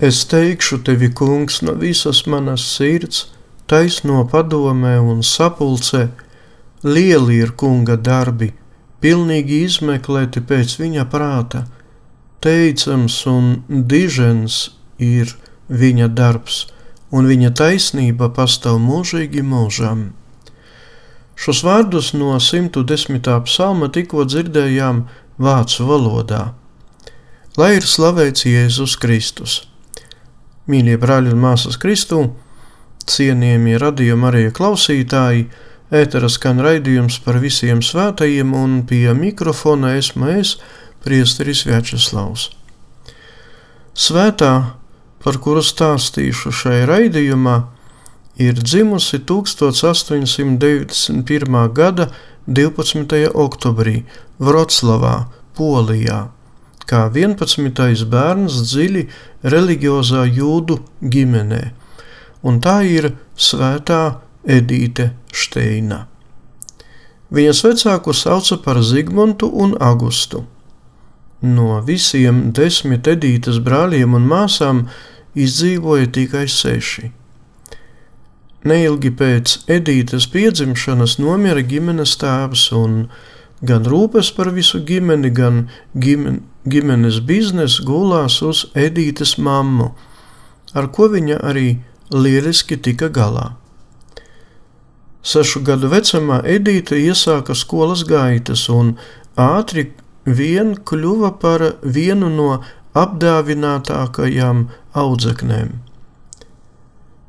Es teikšu tevi, kungs, no visas manas sirds, taisno padomē un sapulcē, lieli ir kunga darbi, pilnīgi izmeklēti pēc viņa prāta, teicams un dižens ir viņa darbs, un viņa taisnība pastāv mūžīgi mūžam. Šos vārdus no 110. psalma tikko dzirdējām vācu valodā. Lai ir slavēts Jēzus Kristus! Mīļie brāļi un māsas Kristū, cienījamie radījuma arī klausītāji, ētera skan raidījums par visiem svētajiem, un pie mikrofona esmu es, priesteris Vjačeslavs. Svētā, par kuru stāstīšu šai raidījumā, ir dzimusi 1891. gada 12. oktobrī Vroclavā, Polijā kā 11. bērns dziļi reliģiozā jūdu ģimenē, un tā ir svētā Edīte Šteina. Viņas vecāku sauca par Zigmuntu un Augustu. No visiem desmit Edītes brāļiem un māsām izdzīvoja tikai seši. Neilgi pēc Edītes piedzimšanas nomira ģimenes tēvs, un gan rūpes par visu ģimeni, gan ģimen, ģimenes biznesa gulās uz Edītes mammu, ar ko viņa arī lieliski tika galā. Sešu gadu vecumā Edīte iesāka skolas gaitas un ātri vien kļuva par vienu no apdāvinātākajām audzeknēm.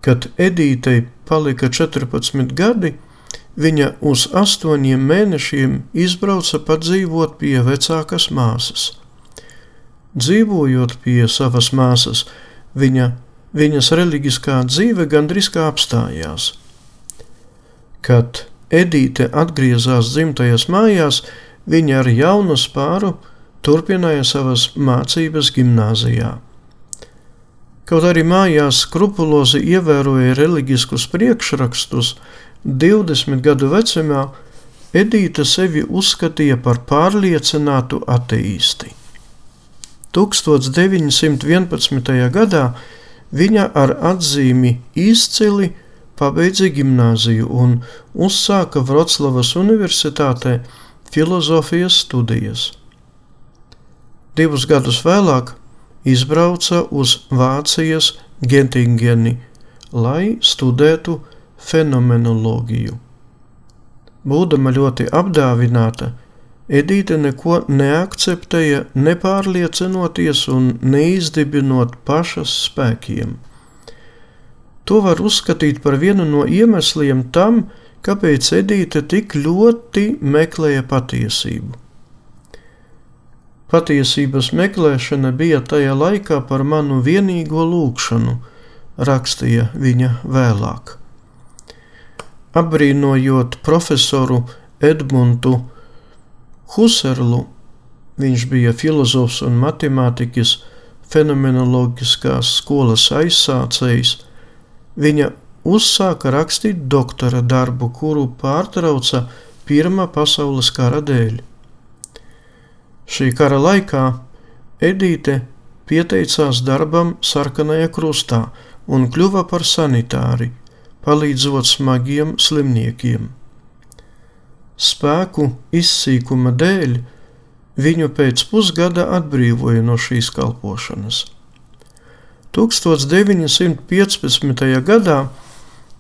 Kad Edītei palika 14 gadi, viņa uz astoņiem mēnešiem izbrauca padzīvot pie vecākas māsas. Dzīvojot pie savas māsas, viņa, viņas reliģiskā dzīve gandrīz kā apstājās. Kad Edīte atgriezās dzimtajās mājās, viņa ar jaunu spāru turpināja savas mācības gimnāzijā. Kaut arī mājās skrupulozi ievēroja reliģiskus priekšrakstus, 20 gadu vecumā Edīte sevi uzskatīja par pārliecinātu ateisti. 1911. gadā viņa ar atzīmi izcili pabeidza gimnāziju un uzsāka Vroclavas Universitātē filozofijas studijas. Divus gadus vēlāk izbrauca uz Vācijas Gentingeni, lai studētu fenomenoloģiju. Būdama ļoti apdāvināta, Edīte neko neakceptēja, nepārliecinoties un neizdibinot pašas spēkiem. To var uzskatīt par vienu no iemesliem tam, kāpēc Edīte tik ļoti meklēja patiesību. Patiesības meklēšana bija tajā laikā par manu vienīgo lūgšanu, rakstīja viņa vēlāk. Apbrīnojot profesoru Edmundu Husserlu, viņš bija filozofs un matemātiķis, fenomenoloģiskās skolas aizsācējs Viņa uzsāka rakstīt doktora darbu, kuru pārtrauca Pirmā pasaules kara dēļ. Šī kara laikā Edīte pieteicās darbam Sarkanajā krustā un kļuva par sanitāri, palīdzot smagiem slimniekiem. Spēku izsīkuma dēļ viņu pēc pusgada atbrīvoja no šīs kalpošanas. 1915. gadā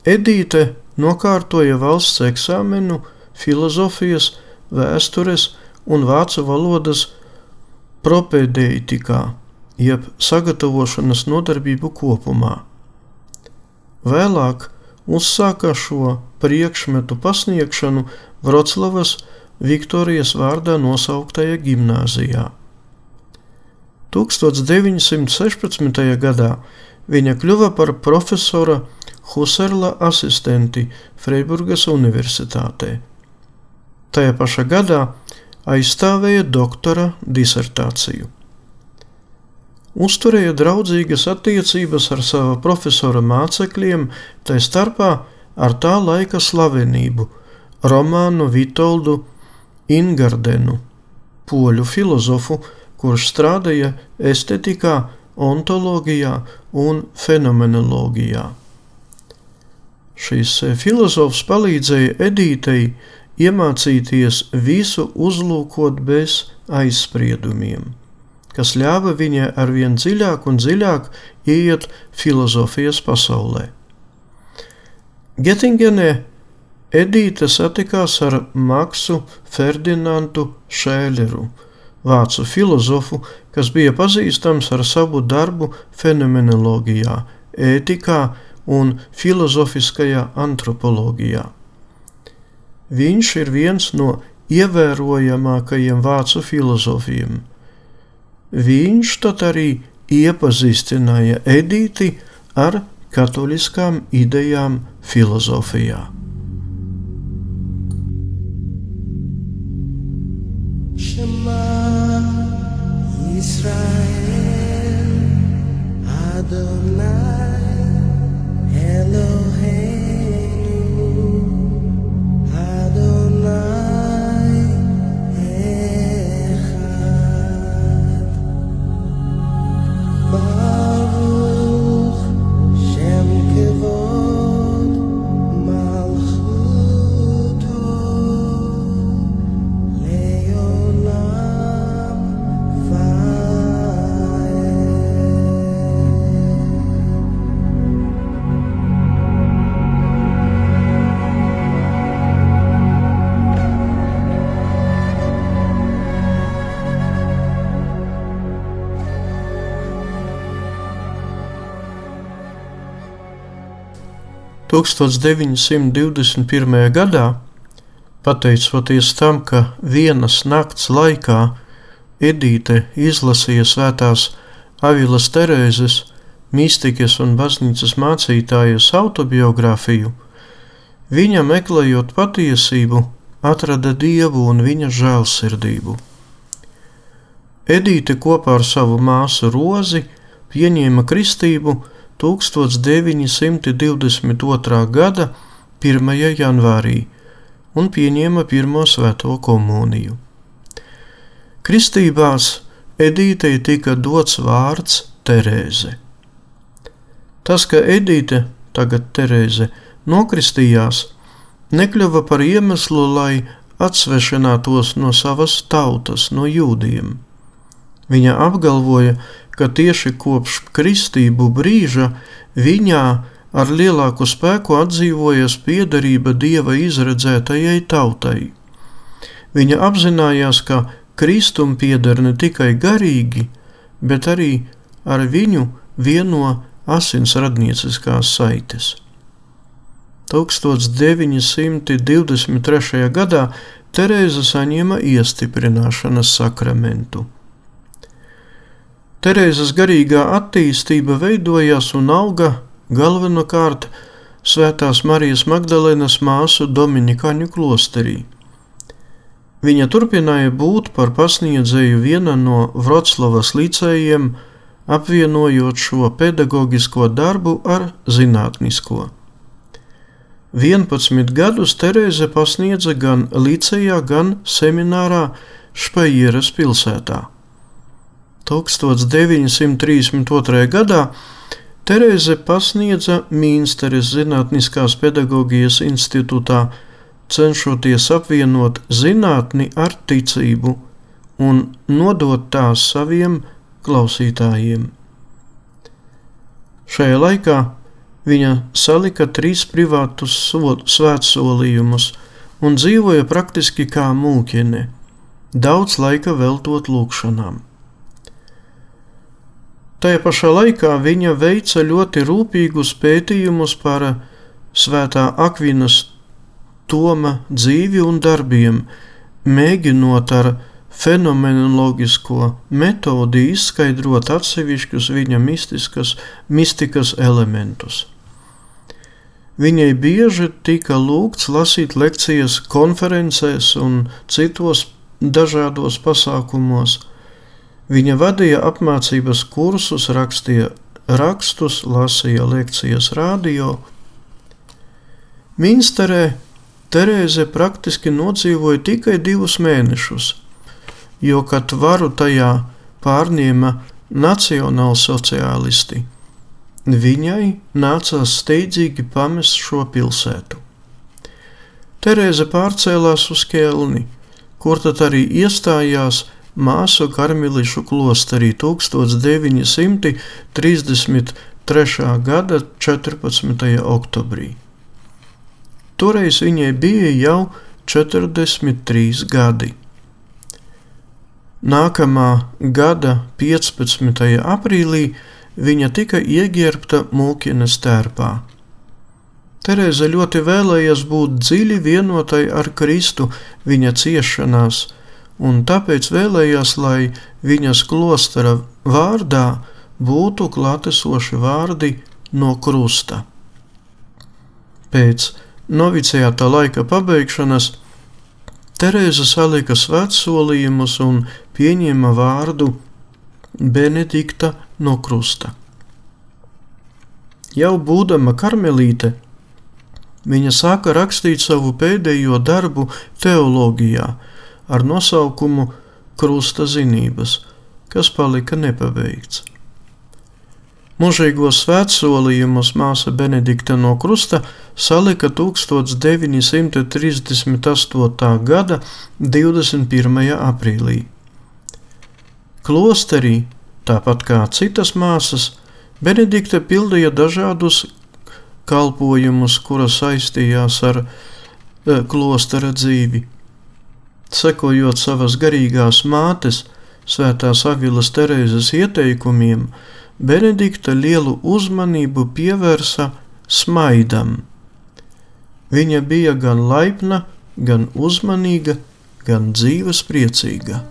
Edīte nokārtoja valsts eksāmenu filozofijas, vēstures un vācu valodas propēdeitikā, jeb sagatavošanas nodarbību kopumā. Vēlāk uzsāka šo priekšmetu pasniegšanu Vroclavas Viktorijas vārdā nosauktajā gimnāzijā. 1916. gadā viņa kļuva par profesora Husserla asistenti Freiburgas Universitātē. Tajā pašā gadā aizstāvēja doktora disertāciju. Uzturēja draudzīgas attiecības ar sava profesora mācekļiem, tā starpā ar tā laika slavenību Romānu Vitoldu Ingardenu, poļu filozofu, kurš strādāja estetikā, ontoloģijā un fenomenoloģijā. Šis filozofs palīdzēja Edītei iemācīties visu uzlūkot bez aizspriedumiem, kas ļāva viņai arvien dziļāk un dziļāk ieiet filozofijas pasaulē. Getingenē Edīte satikās ar Maksu Ferdinandu Šēleru, vācu filozofu, kas bija pazīstams ar savu darbu fenomenoloģijā, ētikā un filozofiskajā antropoloģijā. Viņš ir viens no ievērojamākajiem vācu filozofiem. Viņš tad arī iepazīstināja Edīti ar katoliskām idejām filozofijā. Shema Israel 1921. gadā, pateicoties tam, ka vienas nakts laikā Edīte izlasīja svētās Avilas Terēzes, mistikas un baznīcas mācītājas autobiogrāfiju, viņa meklējot patiesību, atrada dievu un viņa žēlsirdību. Edīte kopā ar savu māsu Rozi pieņēma kristību 1922. gada 1. janvārī un pieņēma pirmo svēto komuniju. Kristībās Edītei tika dots vārds Terēze. Tas, ka Edīte, tagad Terēze, nokristījās, nekļuva par iemeslu, lai atsvešinātos no savas tautas, no jūdiem. Viņa apgalvoja, ka tieši kopš kristību brīža viņā ar lielāku spēku atdzīvojas piederība dieva izredzētajai tautai. Viņa apzinājās, ka Kristum pieder ne tikai garīgi, bet arī ar viņu vieno asins radnieciskās saites. 1923. gadā Terēza saņēma iestiprināšanas sakramentu. Terēzes garīgā attīstība veidojās un auga galvenokārt Svētās Marijas Magdalēnas māsu Dominikāņu klosterī. Viņa turpināja būt par pasniedzēju viena no Vroclavas licējiem, apvienojot šo pedagoģisko darbu ar zinātnisko. 11 gadus Terēze pasniedza gan licejā, gan seminārā Špajieras pilsētā. 1932. gadā Terēze pasniedza Mīnsteres Zinātniskās pedagoģijas institūtā, cenšoties apvienot zinātni ar ticību un nodot tās saviem klausītājiem. Šajā laikā viņa salika trīs privātus svētsolījumus un dzīvoja praktiski kā mūķene, daudz laika veltot lūkšanām. Tajā pašā laikā viņa veica ļoti rūpīgus pētījumus par svētā Akvinas Toma dzīvi un darbiem, mēģinot ar fenomenoloģisko metodi izskaidrot atsevišķus viņa mistiskas, mistikas elementus. Viņai bieži tika lūgts lasīt lekcijas konferencēs un citos dažādos pasākumos – Viņa vadīja apmācības kursus, rakstīja rakstus, lasīja lekcijas radio. Minsterē Terēze praktiski nodzīvoja tikai divus mēnešus, jo, kad varu tajā pārņēma nacionālsociālisti, viņai nācās steidzīgi pamest šo pilsētu. Terēze pārcēlās uz Kelni, kur tad arī iestājās māsu karmelišu klosterī 1933. gada 14. oktobrī. Toreiz viņai bija jau 43 gadi. Nākamā gada 15. aprīlī viņa tika ieģērbta mūkienes tērpā. Terēze ļoti vēlējās būt dziļi vienotai ar Kristu viņa ciešanās, un tāpēc vēlējās, lai viņas klostera vārdā būtu klātesoši vārdi no krusta. Pēc novicijāta laika pabeigšanas Terēza salika svētsolījumus un pieņēma vārdu Benedikta no krusta. Jau būdama karmelīte, viņa sāka rakstīt savu pēdējo darbu teoloģijā – ar nosaukumu Krusta zinības, kas palika nepabeigts. Mūžīgos svētsolījumus māsa Benedikta no Krusta salika 1938. gada 21. aprīlī. Klosterī, tāpat kā citas māsas, Benedikta pildīja dažādus kalpojumus, kuras saistījās ar e, klostera dzīvi sekojot savas garīgās mātes, Svētās Agilas Terēzes ieteikumiem, Benedikta lielu uzmanību pievērsa smaidam, Viņa bija gan laipna, gan uzmanīga, gan dzīves priecīga.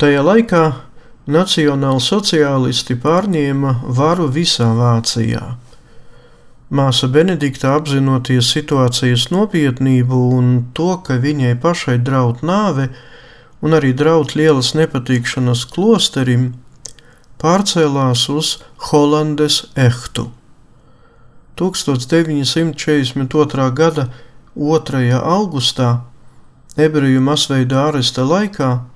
Tajā laikā nacionālsociālisti pārņēma varu visā Vācijā. Māsa Benedikta apzinoties situācijas nopietnību un to, ka viņai pašai draud nāve un arī draud lielas nepatīkšanas klosterim, pārcēlās uz Holandes ehtu. 1942. gada 2. augustā ebreju masveida aresta laikā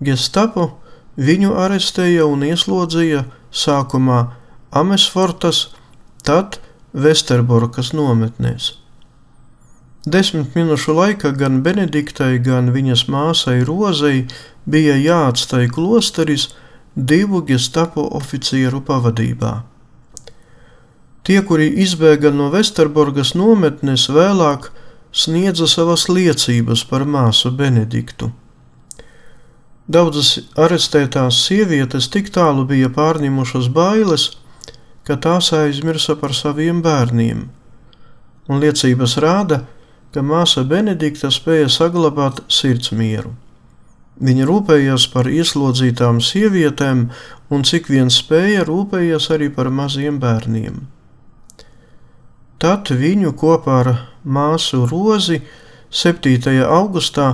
Gestapo viņu arestēja un ieslodzīja sākumā Amesfortas, tad Vesterborkas nometnēs. Desmit minūšu laikā gan Benediktai, gan viņas māsai Rozei bija jāatstāj klosteris divu gestapo oficieru pavadībā. Tie, kuri izbēga no Vesterborgas nometnes, vēlāk sniedza savas liecības par māsu Benediktu. Daudzas arestētās sievietes tik tālu bija pārņemušas bailes, ka tās aizmirsa par saviem bērniem, un liecības rāda, ka māsa Benedikta spēja saglabāt sirds mieru. Viņa rūpējās par ieslodzītām sievietēm un cik vien spēja rūpējās arī par maziem bērniem. Tad viņu kopā ar māsu Rozi 7. augustā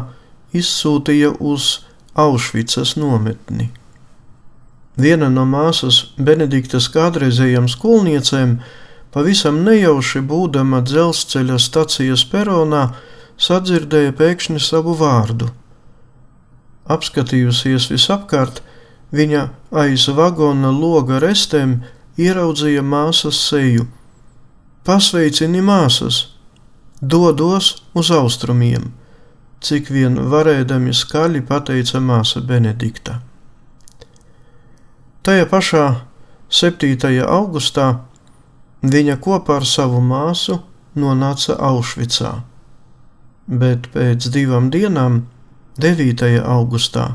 izsūtīja uz Aušvicas nometni. Viena no māsas Benediktas kādreizējām skolniecēm pavisam nejauši būdama dzelzceļa stacijas peronā sadzirdēja pēkšņi savu vārdu. Apskatījusies visapkārt, viņa aiz vagona loga restēm ieraudzīja māsas seju. Pasveicini māsas! Dodos uz austrumiem! Cik vien varēdami skaļi pateica māsa Benedikta. Tajā pašā 7. augustā viņa kopā ar savu māsu nonāca Aušvicā, bet pēc divām dienām, 9. augustā,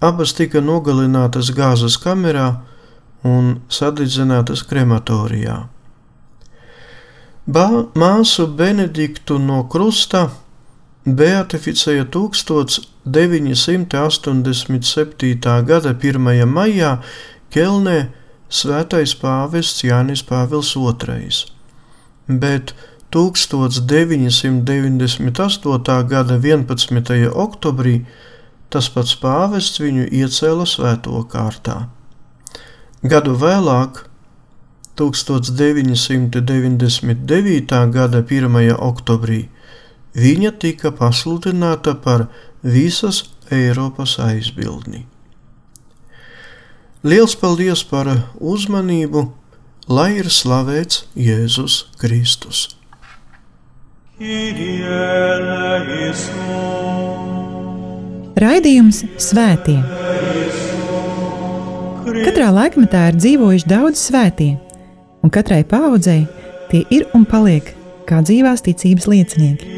abas tika nogalinātas gāzes kamerā un sadedzinātas krematorijā. Ba māsu Benediktu no krusta beatificēja 1987. gada 1. maijā Kelnē svētais pāvests Jānis Pāvils II, bet 1998. gada 11. oktobrī tas pats pāvests viņu iecēla svēto kārtā. Gadu vēlāk, 1999. gada 1. oktobrī, viņa tika pasludināta par visas Eiropas aizbildni. Liels paldies par uzmanību, lai ir slavēts Jēzus Kristus. Raidījums Svētie. Katrā laikmetā ir dzīvojuši daudz svētie, un katrai paudzei tie ir un paliek kā dzīvās ticības liecinieki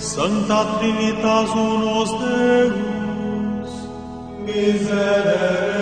Sancta Trinitas unus Deus, miserere.